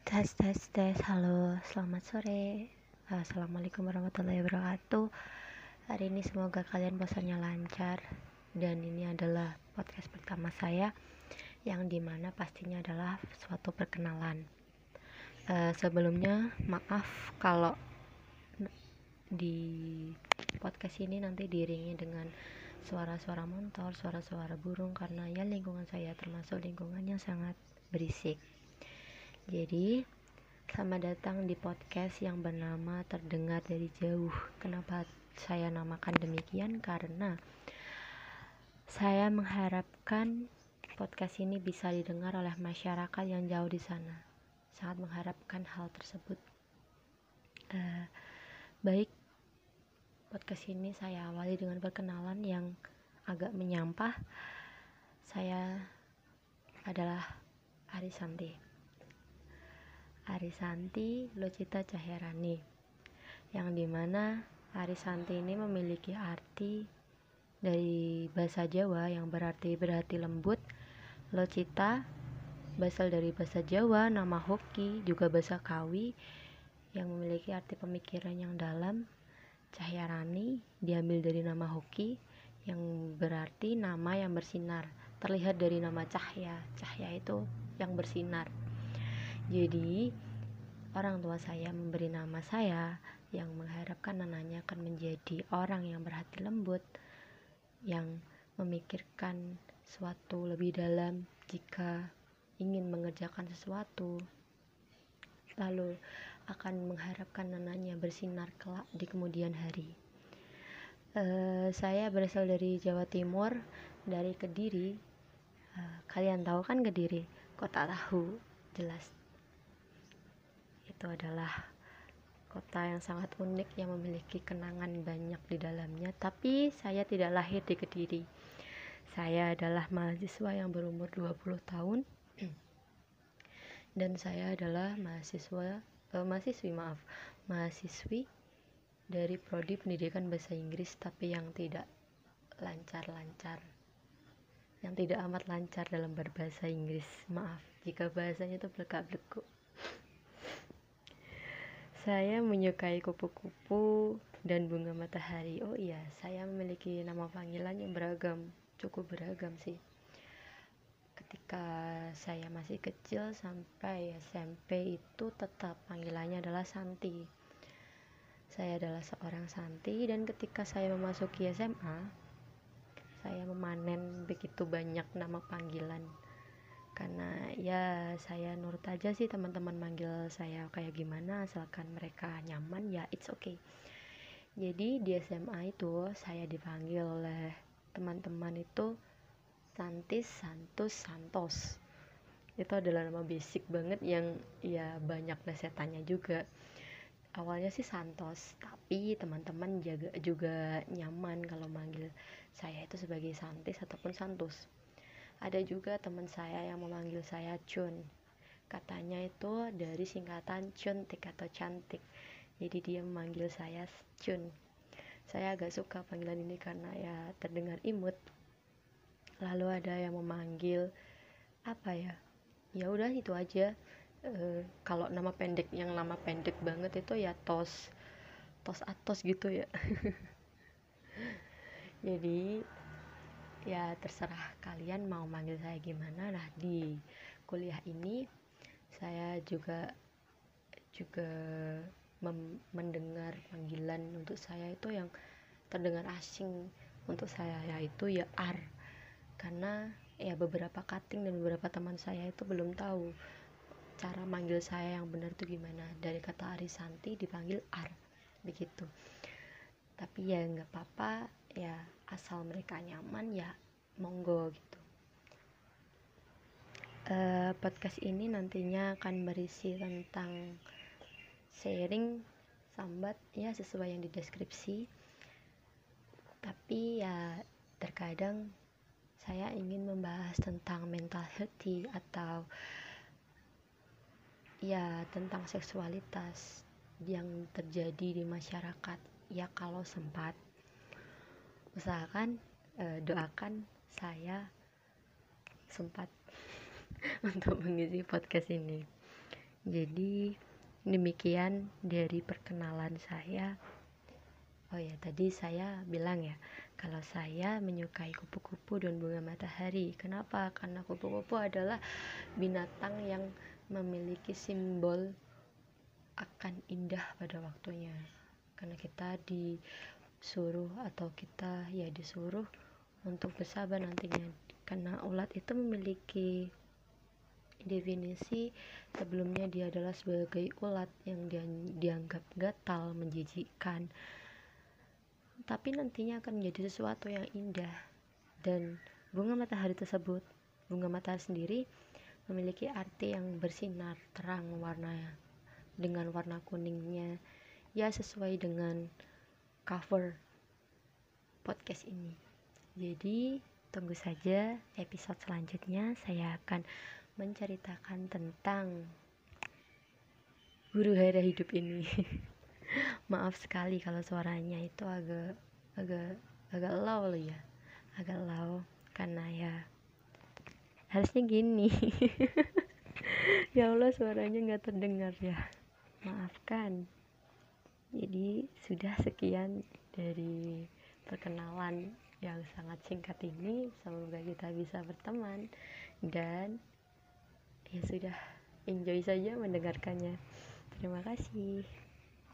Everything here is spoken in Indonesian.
Tes tes tes. Halo selamat sore. Assalamualaikum warahmatullahi wabarakatuh. Hari ini semoga kalian puasanya lancar. Dan ini adalah podcast pertama saya Yang di mana pastinya adalah suatu perkenalan. Uh, Sebelumnya maaf kalau di podcast ini nanti diiringi dengan suara-suara motor, suara-suara burung karena ya lingkungan saya termasuk lingkungan yang sangat berisik. Jadi, selamat datang di podcast yang bernama Terdengar dari Jauh. Kenapa saya namakan demikian? Karena saya mengharapkan podcast ini bisa didengar oleh masyarakat yang jauh di sana. Sangat mengharapkan hal tersebut. Uh, baik, podcast ini saya awali dengan perkenalan yang agak menyampah. Saya adalah Arisanti. Arisanti Lucita Cahyarani yang di mana Arisanti ini memiliki arti dari bahasa Jawa yang berarti berarti lembut. Lucita berasal dari bahasa Jawa nama Hoki juga bahasa Kawi yang memiliki arti pemikiran yang dalam. Cahyarani diambil dari nama Hoki yang berarti nama yang bersinar. Terlihat dari nama cahya. Cahya itu yang bersinar jadi, orang tua saya memberi nama saya yang mengharapkan anaknya akan menjadi orang yang berhati lembut, yang memikirkan suatu lebih dalam jika ingin mengerjakan sesuatu, lalu akan mengharapkan anaknya bersinar kelak di kemudian hari. Uh, saya berasal dari Jawa Timur, dari Kediri. Uh, kalian tahu kan Kediri, kota tahu, jelas itu adalah kota yang sangat unik yang memiliki kenangan banyak di dalamnya. Tapi saya tidak lahir di Kediri. Saya adalah mahasiswa yang berumur 20 tahun. Dan saya adalah mahasiswa eh, mahasiswi maaf mahasiswi dari prodi pendidikan bahasa Inggris tapi yang tidak lancar-lancar yang tidak amat lancar dalam berbahasa Inggris. Maaf jika bahasanya itu belak-belekuk saya menyukai kupu-kupu dan bunga matahari. Oh iya, saya memiliki nama panggilan yang beragam, cukup beragam sih. Ketika saya masih kecil sampai SMP itu tetap panggilannya adalah Santi. Saya adalah seorang Santi dan ketika saya memasuki SMA, saya memanen begitu banyak nama panggilan karena ya saya nurut aja sih teman-teman manggil saya kayak gimana asalkan mereka nyaman ya it's okay. Jadi di SMA itu saya dipanggil oleh teman-teman itu Santis Santus Santos. Itu adalah nama basic banget yang ya banyak lesetannya juga. Awalnya sih Santos tapi teman-teman juga nyaman kalau manggil saya itu sebagai Santis ataupun Santos ada juga teman saya yang memanggil saya Chun. Katanya itu dari singkatan Chuntik atau cantik. Jadi dia memanggil saya Chun. Saya agak suka panggilan ini karena ya terdengar imut. Lalu ada yang memanggil apa ya? Ya udah itu aja. E, kalau nama pendek yang nama pendek banget itu ya tos. Tos atos gitu ya. Jadi ya terserah kalian mau manggil saya gimana. Nah di kuliah ini saya juga juga mendengar panggilan untuk saya itu yang terdengar asing untuk saya yaitu ya R karena ya beberapa cutting dan beberapa teman saya itu belum tahu cara manggil saya yang benar itu gimana. Dari kata Arisanti dipanggil R begitu. Tapi ya nggak apa-apa ya asal mereka nyaman ya monggo gitu. Uh, podcast ini nantinya akan berisi tentang sharing sambat ya sesuai yang di deskripsi tapi ya terkadang saya ingin membahas tentang mental healthy atau ya tentang seksualitas yang terjadi di masyarakat. Ya kalau sempat usahakan uh, doakan saya sempat untuk mengisi podcast ini. Jadi demikian dari perkenalan saya. Oh ya tadi saya bilang ya kalau saya menyukai kupu-kupu dan bunga matahari. Kenapa? Karena kupu-kupu adalah binatang yang memiliki simbol akan indah pada waktunya. Karena kita disuruh atau kita ya disuruh untuk bersabar nantinya. Karena ulat itu memiliki definisi sebelumnya dia adalah sebagai ulat yang dianggap gatal menjijikkan. Tapi nantinya akan menjadi sesuatu yang indah. Dan bunga matahari tersebut bunga matahari sendiri memiliki arti yang bersinar terang warna dengan warna kuningnya. Ya sesuai dengan cover podcast ini. Jadi tunggu saja episode selanjutnya. Saya akan menceritakan tentang guru hara hidup ini. Maaf sekali kalau suaranya itu agak agak agak low ya. Agak low karena ya harusnya gini. Ya Allah suaranya nggak terdengar ya. Maafkan jadi sudah sekian dari perkenalan yang sangat singkat ini. Semoga kita bisa berteman dan ya sudah enjoy saja mendengarkannya. Terima kasih